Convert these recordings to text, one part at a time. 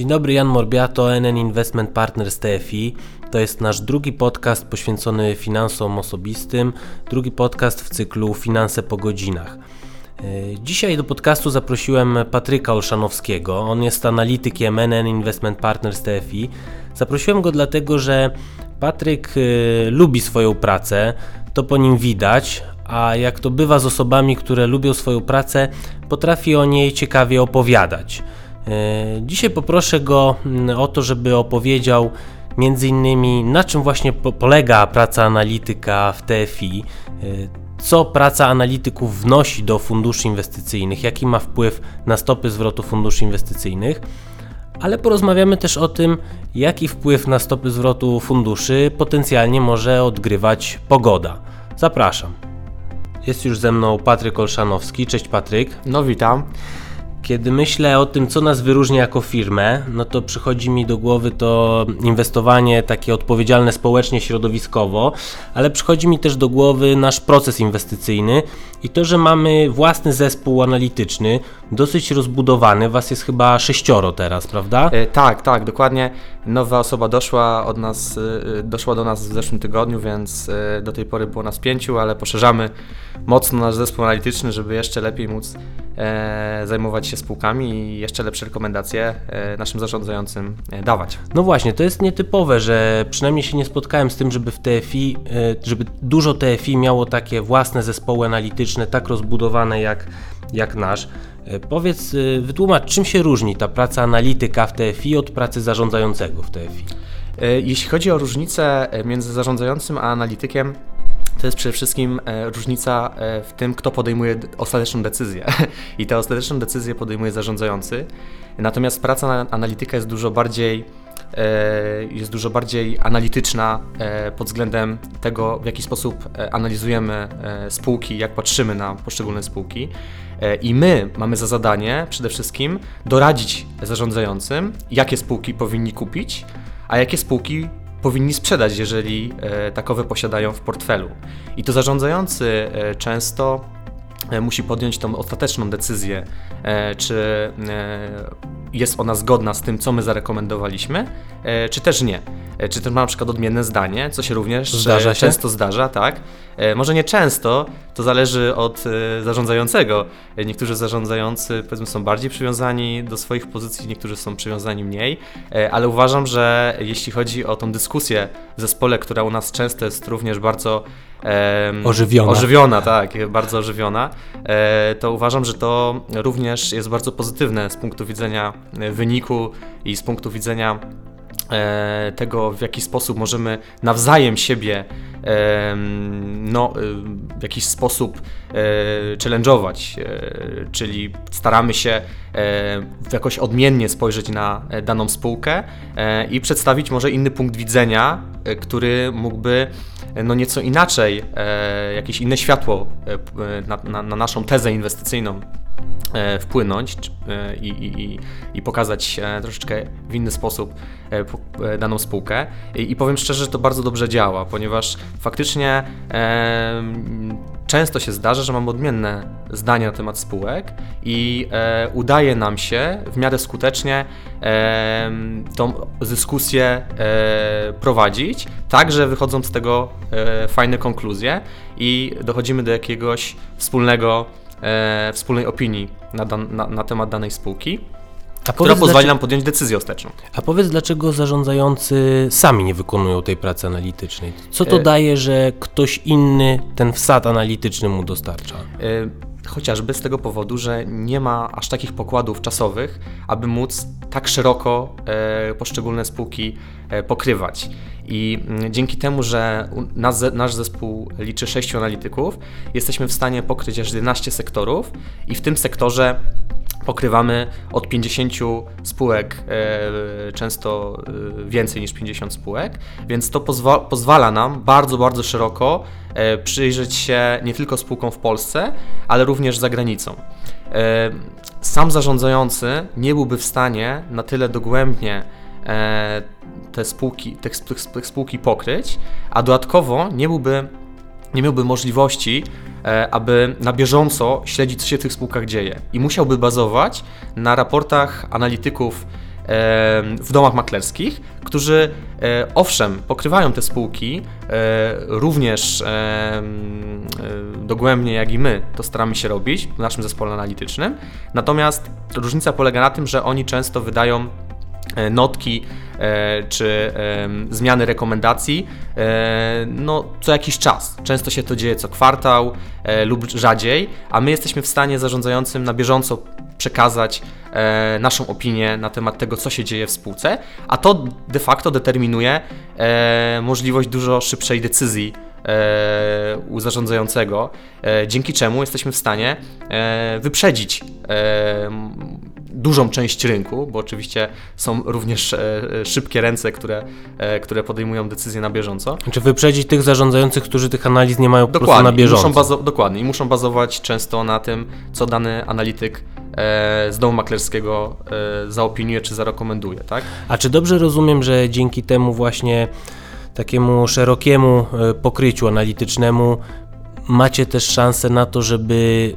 Dzień dobry, Jan Morbiato, NN Investment Partners TFI. To jest nasz drugi podcast poświęcony finansom osobistym, drugi podcast w cyklu Finanse po godzinach. E, dzisiaj do podcastu zaprosiłem Patryka Olszanowskiego. On jest analitykiem NN Investment Partners TFI. Zaprosiłem go dlatego, że Patryk e, lubi swoją pracę, to po nim widać, a jak to bywa z osobami, które lubią swoją pracę, potrafi o niej ciekawie opowiadać. E, dzisiaj poproszę go mm, o to, żeby opowiedział między innymi na czym właśnie polega praca analityka w TFI, e, co praca analityków wnosi do funduszy inwestycyjnych, jaki ma wpływ na stopy zwrotu funduszy inwestycyjnych, ale porozmawiamy też o tym, jaki wpływ na stopy zwrotu funduszy potencjalnie może odgrywać pogoda. Zapraszam. Jest już ze mną Patryk Olszanowski. Cześć Patryk. No witam. Kiedy myślę o tym, co nas wyróżnia jako firmę, no to przychodzi mi do głowy to inwestowanie takie odpowiedzialne społecznie, środowiskowo, ale przychodzi mi też do głowy nasz proces inwestycyjny i to, że mamy własny zespół analityczny, dosyć rozbudowany, was jest chyba sześcioro teraz, prawda? E, tak, tak, dokładnie. Nowa osoba doszła od nas, e, doszła do nas w zeszłym tygodniu, więc e, do tej pory było nas pięciu, ale poszerzamy mocno nasz zespół analityczny, żeby jeszcze lepiej móc e, zajmować się spółkami i jeszcze lepsze rekomendacje e, naszym zarządzającym e, dawać. No właśnie, to jest nietypowe, że przynajmniej się nie spotkałem z tym, żeby w TFI, żeby dużo TFI miało takie własne zespoły analityczne, tak rozbudowane jak, jak nasz. Powiedz, wytłumacz, czym się różni ta praca analityka w TFI od pracy zarządzającego w TFI? Jeśli chodzi o różnicę między zarządzającym a analitykiem, to jest przede wszystkim e, różnica e, w tym, kto podejmuje ostateczną decyzję. I tę ostateczną decyzję podejmuje zarządzający. Natomiast praca analityka jest dużo bardziej e, jest dużo bardziej analityczna pod względem tego, w jaki sposób analizujemy spółki, jak patrzymy na poszczególne spółki. I my mamy za zadanie przede wszystkim doradzić zarządzającym, jakie spółki powinni kupić, a jakie spółki powinni sprzedać, jeżeli e, takowe posiadają w portfelu. I to zarządzający e, często e, musi podjąć tą ostateczną decyzję, czy jest ona zgodna z tym, co my zarekomendowaliśmy, czy też nie. Czy też ma na przykład odmienne zdanie, co się również zdarza się? często zdarza, tak. Może nie często, to zależy od zarządzającego. Niektórzy zarządzający powiedzmy są bardziej przywiązani do swoich pozycji, niektórzy są przywiązani mniej, ale uważam, że jeśli chodzi o tą dyskusję w zespole, która u nas często jest również bardzo ożywiona. ożywiona, tak, bardzo ożywiona, e, to uważam, że to również jest bardzo pozytywne z punktu widzenia wyniku i z punktu widzenia E, tego, w jaki sposób możemy nawzajem siebie no, e, w jakiś sposób e, challenge'ować, czyli staramy się jakoś odmiennie spojrzeć na daną spółkę i przedstawić może inny punkt widzenia, który mógłby no nieco inaczej, jakieś inne światło na, na, na naszą tezę inwestycyjną. E, wpłynąć e, i, i, i, pokazać e, troszeczkę w inny sposób daną spółkę. I, powiem szczerze, że to bardzo dobrze działa, ponieważ faktycznie e, często się zdarza, że mamy odmienne zdania na temat spółek i e, udaje nam się w miarę skutecznie e, tą dyskusję prowadzić, tak że wychodzą z tego fajne konkluzje i dochodzimy do jakiegoś wspólnego e, wspólnej opinii na, dan, na, na temat danej spółki. A która dlaczego, nam podjąć decyzję ostateczną. A powiedz, dlaczego zarządzający sami nie wykonują tej pracy analitycznej? Co to e, daje, że ktoś inny ten wsad analityczny mu dostarcza? E, chociażby z tego powodu, że nie ma aż takich pokładów czasowych, aby móc tak szeroko e, poszczególne spółki e, pokrywać. I mm, dzięki temu, że nas, nasz zespół liczy 6 analityków, jesteśmy w stanie pokryć aż 11 sektorów i w tym sektorze pokrywamy od 50 spółek, e, często e, więcej niż 50 spółek, więc to pozwa pozwala nam bardzo, bardzo szeroko e, przyjrzeć się nie tylko spółkom w Polsce, ale również za granicą. Sam zarządzający nie byłby w stanie na tyle dogłębnie te spółki, te, spółki pokryć, a dodatkowo nie byłby nie miałby możliwości, e, aby na bieżąco śledzić, co się w tych spółkach dzieje. I musiałby bazować na raportach analityków w domach maklerskich, którzy owszem pokrywają te spółki również dogłębnie jak i my to staramy się robić w naszym zespole analitycznym, natomiast różnica polega na tym, że oni często wydają E, notki e, czy zmiany rekomendacji e, no, co jakiś czas. Często się to dzieje co kwartał lub rzadziej, a my jesteśmy w stanie zarządzającym na bieżąco przekazać naszą opinię na temat tego, co się dzieje w spółce, a to de facto determinuje możliwość dużo szybszej decyzji u zarządzającego, dzięki czemu jesteśmy w stanie wyprzedzić dużą część rynku, bo oczywiście są również e, e, szybkie ręce, które, e, które podejmują decyzje na bieżąco. Czy wyprzedzić tych zarządzających, którzy tych analiz nie mają dokładnie, po prostu na bieżąco? Muszą bazo- dokładnie i muszą bazować często na tym, co dany analityk z domu maklerskiego zaopiniuje czy zarekomenduje, tak? A czy dobrze rozumiem, że dzięki temu właśnie takiemu szerokiemu pokryciu analitycznemu macie też szansę na to, żeby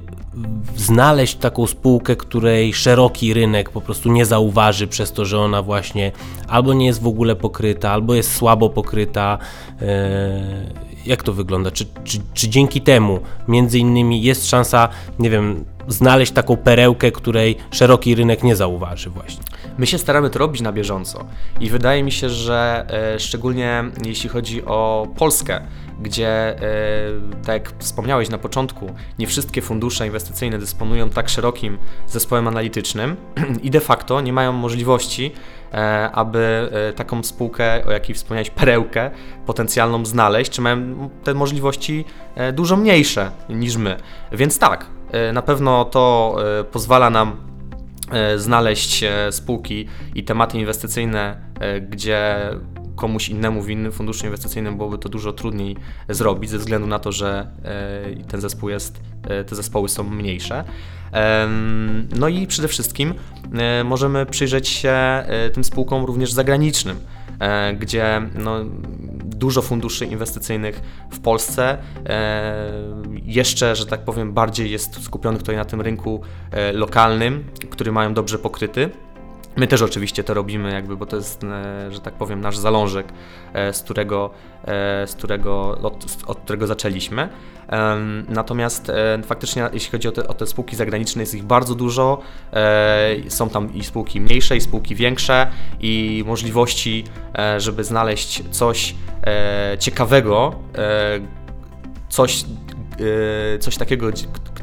znaleźć taką spółkę, której szeroki rynek po prostu nie zauważy przez to, że ona właśnie albo nie jest w ogóle pokryta, albo jest słabo pokryta. E, jak to wygląda? Czy, czy, czy dzięki temu między innymi jest szansa, nie wiem, znaleźć taką perełkę, której szeroki rynek nie zauważy właśnie? My się staramy to robić na bieżąco i wydaje mi się, że e, szczególnie jeśli chodzi o Polskę, gdzie, e, tak jak wspomniałeś na początku, nie wszystkie fundusze inwestycyjne dysponują tak szerokim zespołem analitycznym i de facto nie mają możliwości, e, aby taką spółkę, o jakiej wspomniałeś, perełkę potencjalną znaleźć, czy mają te możliwości dużo mniejsze niż my. Więc tak, na pewno to pozwala nam znaleźć spółki i tematy inwestycyjne, gdzie komuś innemu w innym funduszu inwestycyjnym byłoby to dużo trudniej zrobić, ze względu na to, że e, ten zespół jest, e, te zespoły są mniejsze. No i przede wszystkim e, możemy przyjrzeć się tym spółkom również zagranicznym, gdzie no, dużo funduszy inwestycyjnych w Polsce jeszcze, że tak powiem, bardziej jest skupionych tutaj na tym rynku lokalnym, który mają dobrze pokryty. My też oczywiście to robimy, jakby, bo to jest, e, że tak powiem, nasz zalążek, e, z którego, e, z którego, od, od którego zaczęliśmy. Natomiast faktycznie, jeśli chodzi o te, o te, spółki zagraniczne, jest ich bardzo dużo. Są tam i spółki mniejsze, i spółki większe, i możliwości, żeby znaleźć coś ciekawego, coś, coś takiego,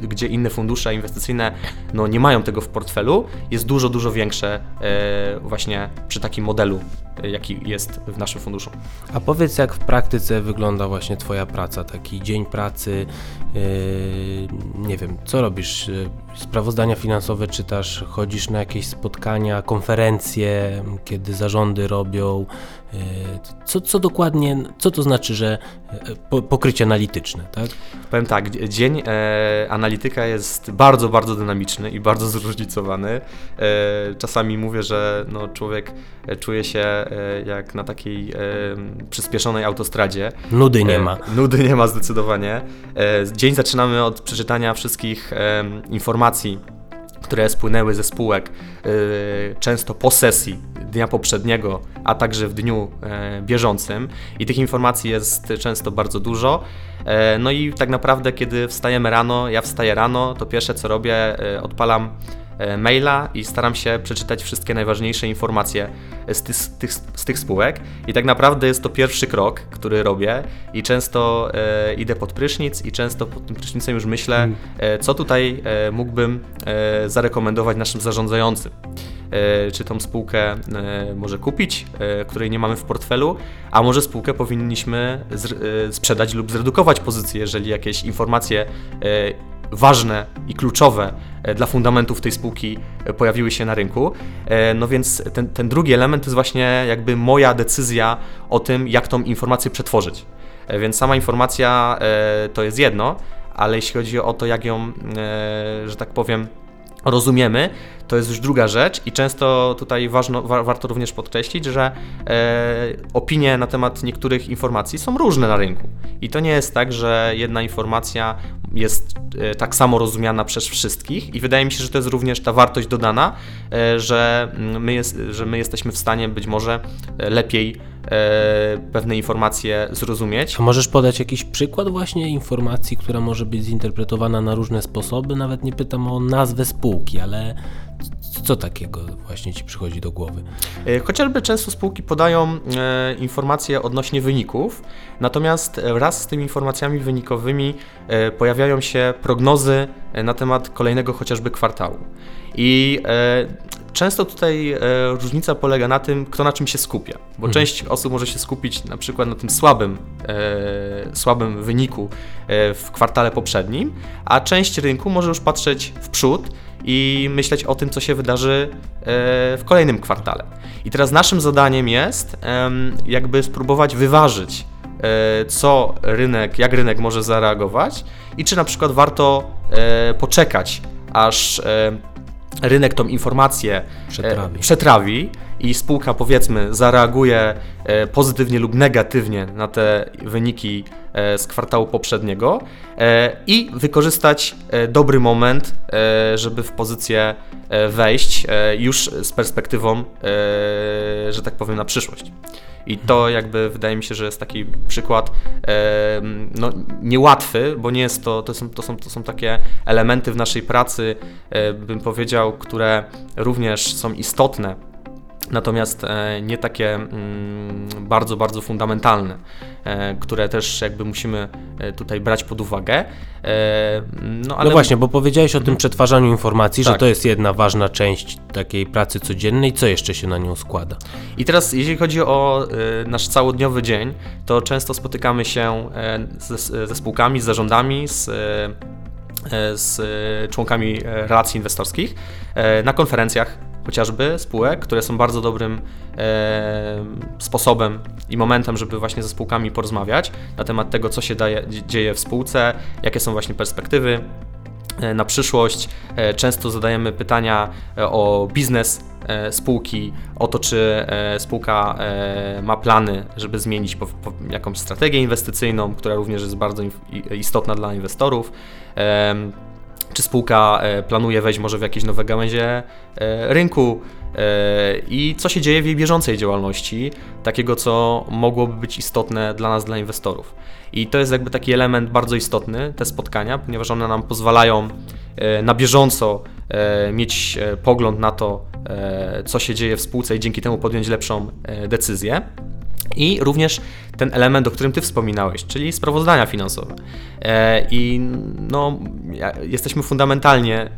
gdzie inne fundusze inwestycyjne no, nie mają tego w portfelu, jest dużo, dużo większe e, właśnie przy takim modelu, jaki jest w naszym funduszu. A powiedz, jak w praktyce wygląda właśnie Twoja praca, taki dzień pracy, e, nie wiem, co robisz? Sprawozdania finansowe czytasz, chodzisz na jakieś spotkania, konferencje, kiedy zarządy robią, co, co dokładnie, co to znaczy, że pokrycie analityczne, tak? Powiem tak, dzień e, analityka jest bardzo, bardzo dynamiczny i bardzo zróżnicowany. E, czasami mówię, że no, człowiek czuje się e, jak na takiej e, przyspieszonej autostradzie. Nudy nie ma. nudy nie ma zdecydowanie. E, dzień zaczynamy od przeczytania wszystkich informacji które spłynęły ze spółek często po sesji dnia poprzedniego, a także w dniu bieżącym i tych informacji jest często bardzo dużo. E, no i tak naprawdę, kiedy wstajemy rano, ja wstaję rano, to pierwsze co robię, e, odpalam e, maila i staram się przeczytać wszystkie najważniejsze informacje z tych, z, tych, z tych, spółek. I tak naprawdę jest to pierwszy krok, który robię i często e, idę pod prysznic i często pod tym prysznicem już myślę, e, co tutaj e, mógłbym zarekomendować naszym zarządzającym. E, czy tą spółkę e, może kupić, e, której nie mamy w portfelu, a może spółkę powinniśmy sprzedać lub zredukować pozycję, jeżeli jakieś informacje ważne i kluczowe dla fundamentów tej spółki pojawiły się na rynku. No więc ten, ten drugi element to jest właśnie jakby moja decyzja o tym, jak tą informację przetworzyć. Więc sama informacja to jest jedno, ale jeśli chodzi o to, jak ją, że tak powiem, rozumiemy, to jest już druga rzecz i często tutaj ważno, wa warto również podkreślić, że e, opinie na temat niektórych informacji są różne na rynku. I to nie jest tak, że jedna informacja jest e, tak samo rozumiana przez wszystkich i wydaje mi się, że to jest również ta wartość dodana, e, że mm, my, jest, że my jesteśmy w stanie być może e, lepiej pewne informacje zrozumieć. A możesz podać jakiś przykład właśnie informacji, która może być zinterpretowana na różne sposoby? Nawet nie pytam o nazwę spółki, ale co takiego właśnie Ci przychodzi do głowy? E, chociażby często spółki podają e, informacje odnośnie wyników, natomiast wraz z tymi informacjami wynikowymi e, pojawiają się prognozy e, na temat kolejnego chociażby kwartału. I e, Często tutaj e, różnica polega na tym, kto na czym się skupia, bo mhm. część osób może się skupić na przykład na tym słabym, e, słabym wyniku e, w kwartale poprzednim, a część rynku może już patrzeć w przód i myśleć o tym, co się wydarzy e, w kolejnym kwartale. I teraz naszym zadaniem jest jakby spróbować wyważyć, e, co rynek, jak rynek może zareagować i czy na przykład warto e, poczekać, aż rynek tą informację przetrawi. przetrawi i spółka powiedzmy zareaguje e, pozytywnie lub negatywnie na te wyniki e, z kwartału poprzedniego e, i wykorzystać dobry moment, żeby w pozycję wejść już z perspektywą, że tak powiem, na przyszłość. I to jakby wydaje mi się, że jest taki przykład no, niełatwy, bo nie jest to, to są, to, są, to są takie elementy w naszej pracy, bym powiedział, które również są istotne natomiast e, nie takie mm, bardzo, bardzo fundamentalne, e, które też jakby musimy e, tutaj brać pod uwagę. No, ale... no właśnie, bo powiedziałeś o tym mhm. przetwarzaniu informacji, tak. że to jest jedna ważna część takiej pracy codziennej. Co jeszcze się na nią składa? I teraz, jeśli chodzi o nasz całodniowy dzień, to często spotykamy się ze, ze spółkami, z zarządami, z z członkami relacji inwestorskich na konferencjach chociażby spółek, które są bardzo dobrym e, sposobem i momentem, żeby właśnie ze spółkami porozmawiać na temat tego, co się daje, dzieje w spółce, jakie są właśnie perspektywy e, na przyszłość. E, często zadajemy pytania e, o biznes spółki, o to, czy spółka ma plany, żeby zmienić jakąś strategię inwestycyjną, która również jest bardzo istotna dla inwestorów czy spółka e, planuje wejść może w jakieś nowe gałęzie e, rynku e, i co się dzieje w jej bieżącej działalności, takiego co mogłoby być istotne dla nas, dla inwestorów. I to jest jakby taki element bardzo istotny, te spotkania, ponieważ one nam pozwalają na bieżąco mieć pogląd na to, co się dzieje w spółce i dzięki temu podjąć lepszą decyzję. I również ten element, o którym Ty wspominałeś, czyli sprawozdania finansowe. E, I no, jesteśmy fundamentalnie,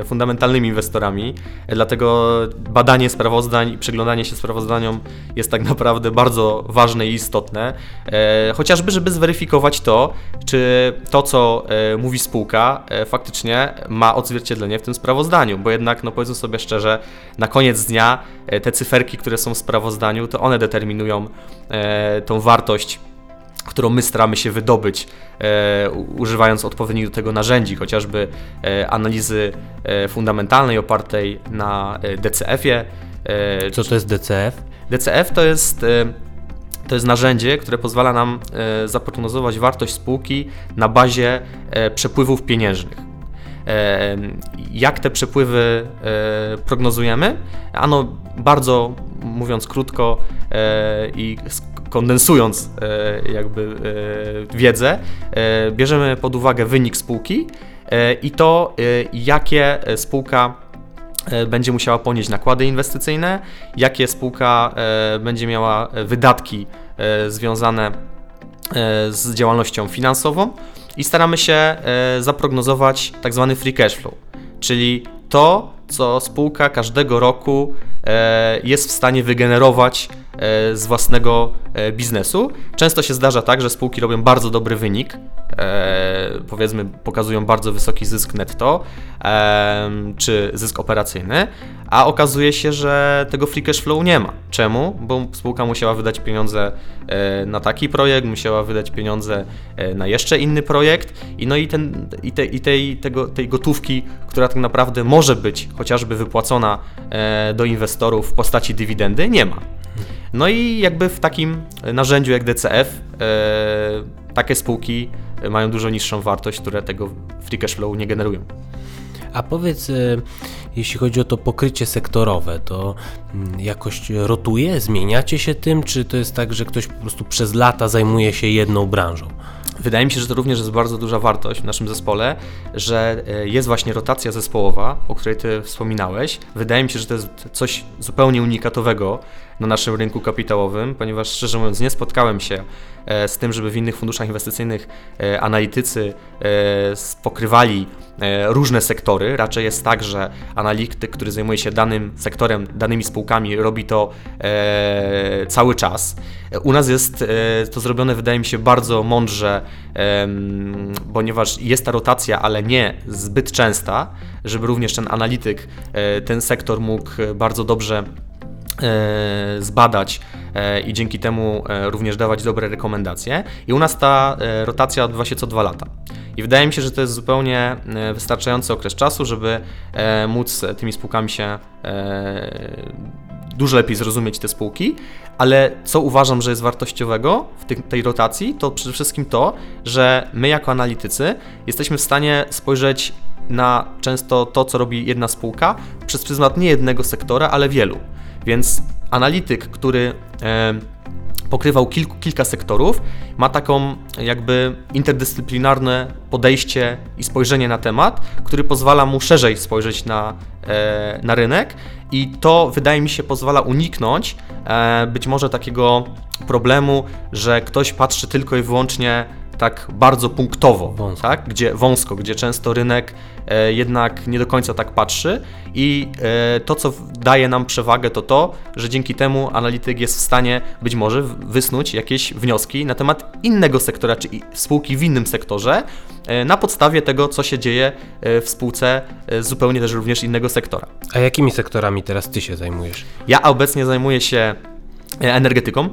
e, fundamentalnymi inwestorami, dlatego badanie sprawozdań i przyglądanie się sprawozdaniom jest tak naprawdę bardzo ważne i istotne, e, chociażby, żeby zweryfikować to, czy to, co mówi spółka, faktycznie ma odzwierciedlenie w tym sprawozdaniu, bo jednak, no powiedzmy sobie szczerze, na koniec dnia te cyferki, które są w sprawozdaniu, to one determinują tą wartość, którą my staramy się wydobyć, e, używając odpowiednich do tego narzędzi, chociażby e, analizy e, fundamentalnej opartej na e, DCF-ie. E, Co to jest DCF? DCF to jest e, to jest narzędzie, które pozwala nam zaprognozować wartość spółki na bazie przepływów pieniężnych. Jak te przepływy prognozujemy? Ano, bardzo mówiąc krótko i kondensując e, jakby e, wiedzę, e, bierzemy pod uwagę wynik spółki i to, jakie spółka będzie musiała ponieść nakłady inwestycyjne, jakie spółka będzie miała wydatki związane z działalnością finansową i staramy się zaprognozować tak zwany free cash flow, czyli to, co spółka każdego roku jest w stanie wygenerować E, z własnego e, biznesu. Często się zdarza tak, że spółki robią bardzo dobry wynik, e, powiedzmy pokazują bardzo wysoki zysk netto czy zysk operacyjny, a okazuje się, że tego free cash flow nie ma. Czemu? Bo spółka musiała wydać pieniądze na taki projekt, musiała wydać pieniądze na jeszcze inny projekt i no i, ten, i, te, i tej, tego, tej gotówki, która tak naprawdę może być chociażby wypłacona do inwestorów w postaci dywidendy, nie ma. No i jakby w takim narzędziu jak DCF e, takie spółki mają dużo niższą wartość, które tego free cash flow nie generują. A powiedz, y, jeśli chodzi o to pokrycie sektorowe, to mm, jakoś rotuje, zmieniacie się tym, czy to jest tak, że ktoś po prostu przez lata zajmuje się jedną branżą? Wydaje mi się, że to również jest bardzo duża wartość w naszym zespole, że e, jest właśnie rotacja zespołowa, o której Ty wspominałeś. Wydaje mi się, że to jest coś zupełnie unikatowego na naszym rynku kapitałowym, ponieważ szczerze mówiąc nie spotkałem się e, z tym, żeby w innych funduszach inwestycyjnych e, analitycy pokrywali różne sektory. Raczej jest tak, że analityk, który zajmuje się danym sektorem, danymi spółkami, robi to cały czas. U nas jest to zrobione, wydaje mi się, bardzo mądrze, ponieważ jest ta rotacja, ale nie zbyt częsta, żeby również ten analityk e, ten sektor mógł bardzo dobrze e, zbadać e, i dzięki temu również dawać dobre rekomendacje. I u nas ta rotacja odbywa się co dwa lata. I wydaje mi się, że to jest zupełnie wystarczający okres czasu, żeby móc tymi spółkami się dużo lepiej zrozumieć te spółki, ale co uważam, że jest wartościowego w tej rotacji, to przede wszystkim to, że my jako analitycy jesteśmy w stanie spojrzeć na często to, co robi jedna spółka przez pryzmat nie jednego sektora, ale wielu. Więc analityk, który e, pokrywał kilku, kilka sektorów, ma taką jakby interdyscyplinarne podejście i spojrzenie na temat, który pozwala mu szerzej spojrzeć na, e, na rynek. I to wydaje mi się pozwala uniknąć e, być może takiego problemu, że ktoś patrzy tylko i wyłącznie tak bardzo punktowo, wąsko. Tak? Gdzie, wąsko, gdzie często rynek e, jednak nie do końca tak patrzy i e, to, co daje nam przewagę, to to, że dzięki temu analityk jest w stanie być może wysnuć jakieś wnioski na temat innego sektora, czy spółki w innym sektorze, e, na podstawie tego, co się dzieje e, w spółce e, zupełnie też również innego sektora. A jakimi sektorami teraz Ty się zajmujesz? Ja obecnie zajmuję się e, energetyką,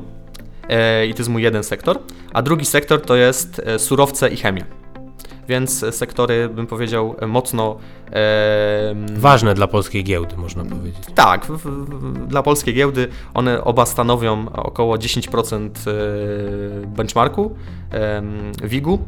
i to jest mój jeden sektor, a drugi sektor to jest e, surowce i chemia. Więc sektory, bym powiedział, mocno. E, Ważne dla polskiej giełdy, można powiedzieć. Tak, w, w, dla polskiej giełdy one oba stanowią około 10% e, benchmarku e, WIG-u.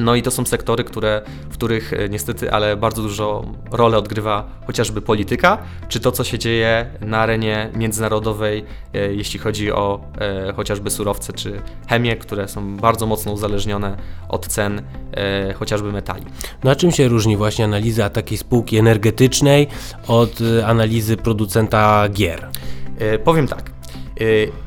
No i to są sektory, które, w których e, niestety, ale bardzo dużo rolę odgrywa chociażby polityka, czy to, co się dzieje na arenie międzynarodowej, e, jeśli chodzi o e, chociażby surowce czy chemię, które są bardzo mocno uzależnione od cen e, chociażby metali. No a czym się różni właśnie analiza takiej spółki energetycznej od e, analizy producenta gier? E, powiem tak.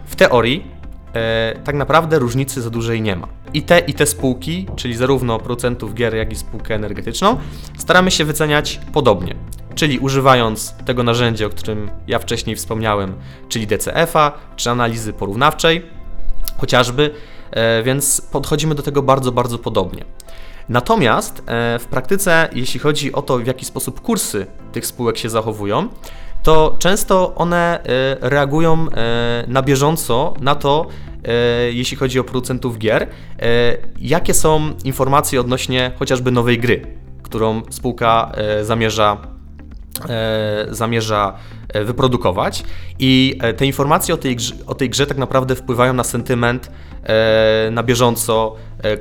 w teorii e, tak naprawdę różnicy za dużej nie ma. I te, I te spółki, czyli zarówno producentów gier, jak i spółkę energetyczną, staramy się wyceniać podobnie. Czyli używając tego narzędzia, o którym ja wcześniej wspomniałem, czyli DCF-a, czy analizy porównawczej, chociażby, e, więc podchodzimy do tego bardzo, bardzo podobnie. Natomiast e, w praktyce, jeśli chodzi o to, w jaki sposób kursy tych spółek się zachowują, to często one e, reagują e, na bieżąco na to, e, jeśli chodzi o producentów gier, jakie są informacje odnośnie chociażby nowej gry, którą spółka zamierza zamierza wyprodukować. I te informacje o tej, grze, o tej grze tak naprawdę wpływają na sentyment na bieżąco e, e,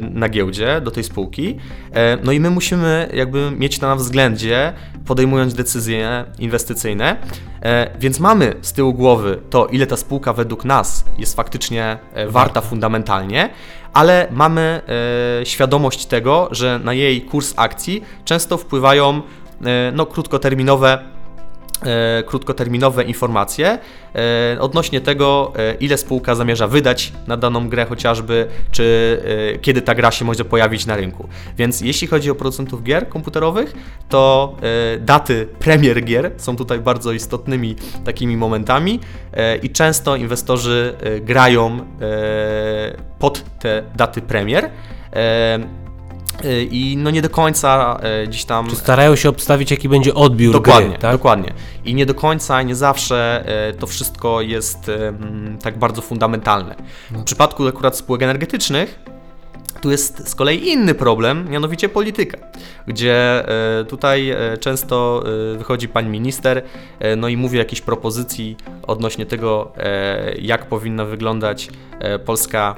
na giełdzie do tej spółki. No i my musimy jakby mieć to na względzie, podejmując decyzje inwestycyjne. Więc mamy z tyłu głowy to, ile ta spółka według nas jest faktycznie warta fundamentalnie, ale mamy świadomość tego, że na jej kurs akcji często wpływają no, krótkoterminowe E, krótkoterminowe informacje e, odnośnie tego, e, ile spółka zamierza wydać na daną grę chociażby, czy kiedy ta gra się może pojawić na rynku. Więc jeśli chodzi o producentów gier komputerowych, to daty premier gier są tutaj bardzo istotnymi takimi momentami i często inwestorzy grają pod te daty premier. Y, i no nie do końca y, gdzieś tam... Czy starają się obstawić, jaki będzie odbiór Dokładnie, gry, tak? dokładnie. I nie do końca, nie zawsze y, to wszystko jest tak bardzo fundamentalne. W przypadku akurat spółek energetycznych Tu jest z kolei inny problem, mianowicie polityka, gdzie e, tutaj e, często e, wychodzi pani minister, no i mówi o jakiejś propozycji odnośnie tego, jak powinna wyglądać polska,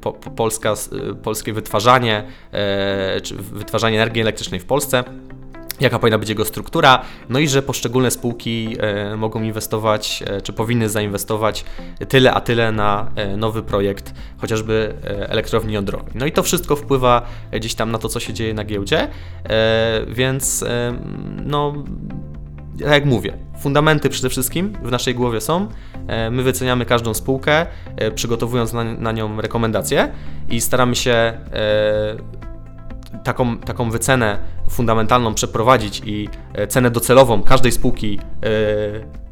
po, polska, polskie wytwarzanie, czy wytwarzanie energii elektrycznej w Polsce jaka powinna być jego struktura, no i że poszczególne spółki e, mogą inwestować, e, czy powinny zainwestować tyle a tyle na e, nowy projekt, chociażby elektrowni jądrowej. No i to wszystko wpływa gdzieś tam na to, co się dzieje na giełdzie, więc no, jak mówię, fundamenty przede wszystkim w naszej głowie są. My wyceniamy każdą spółkę, przygotowując na nią rekomendacje i staramy się taką, taką wycenę fundamentalną przeprowadzić i e, cenę docelową każdej spółki e,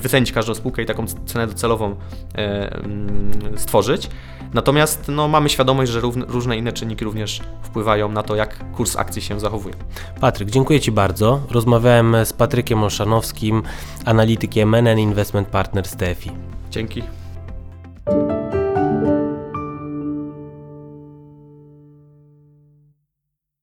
wycenić każdą spółkę i taką cenę docelową e, mm, stworzyć. Natomiast no, mamy świadomość, że różne inne czynniki również wpływają na to, jak kurs akcji się zachowuje. Patryk, dziękuję Ci bardzo. Rozmawiałem z Patrykiem Olszanowskim, analitykiem MNN Investment Partners TFI. Dzięki.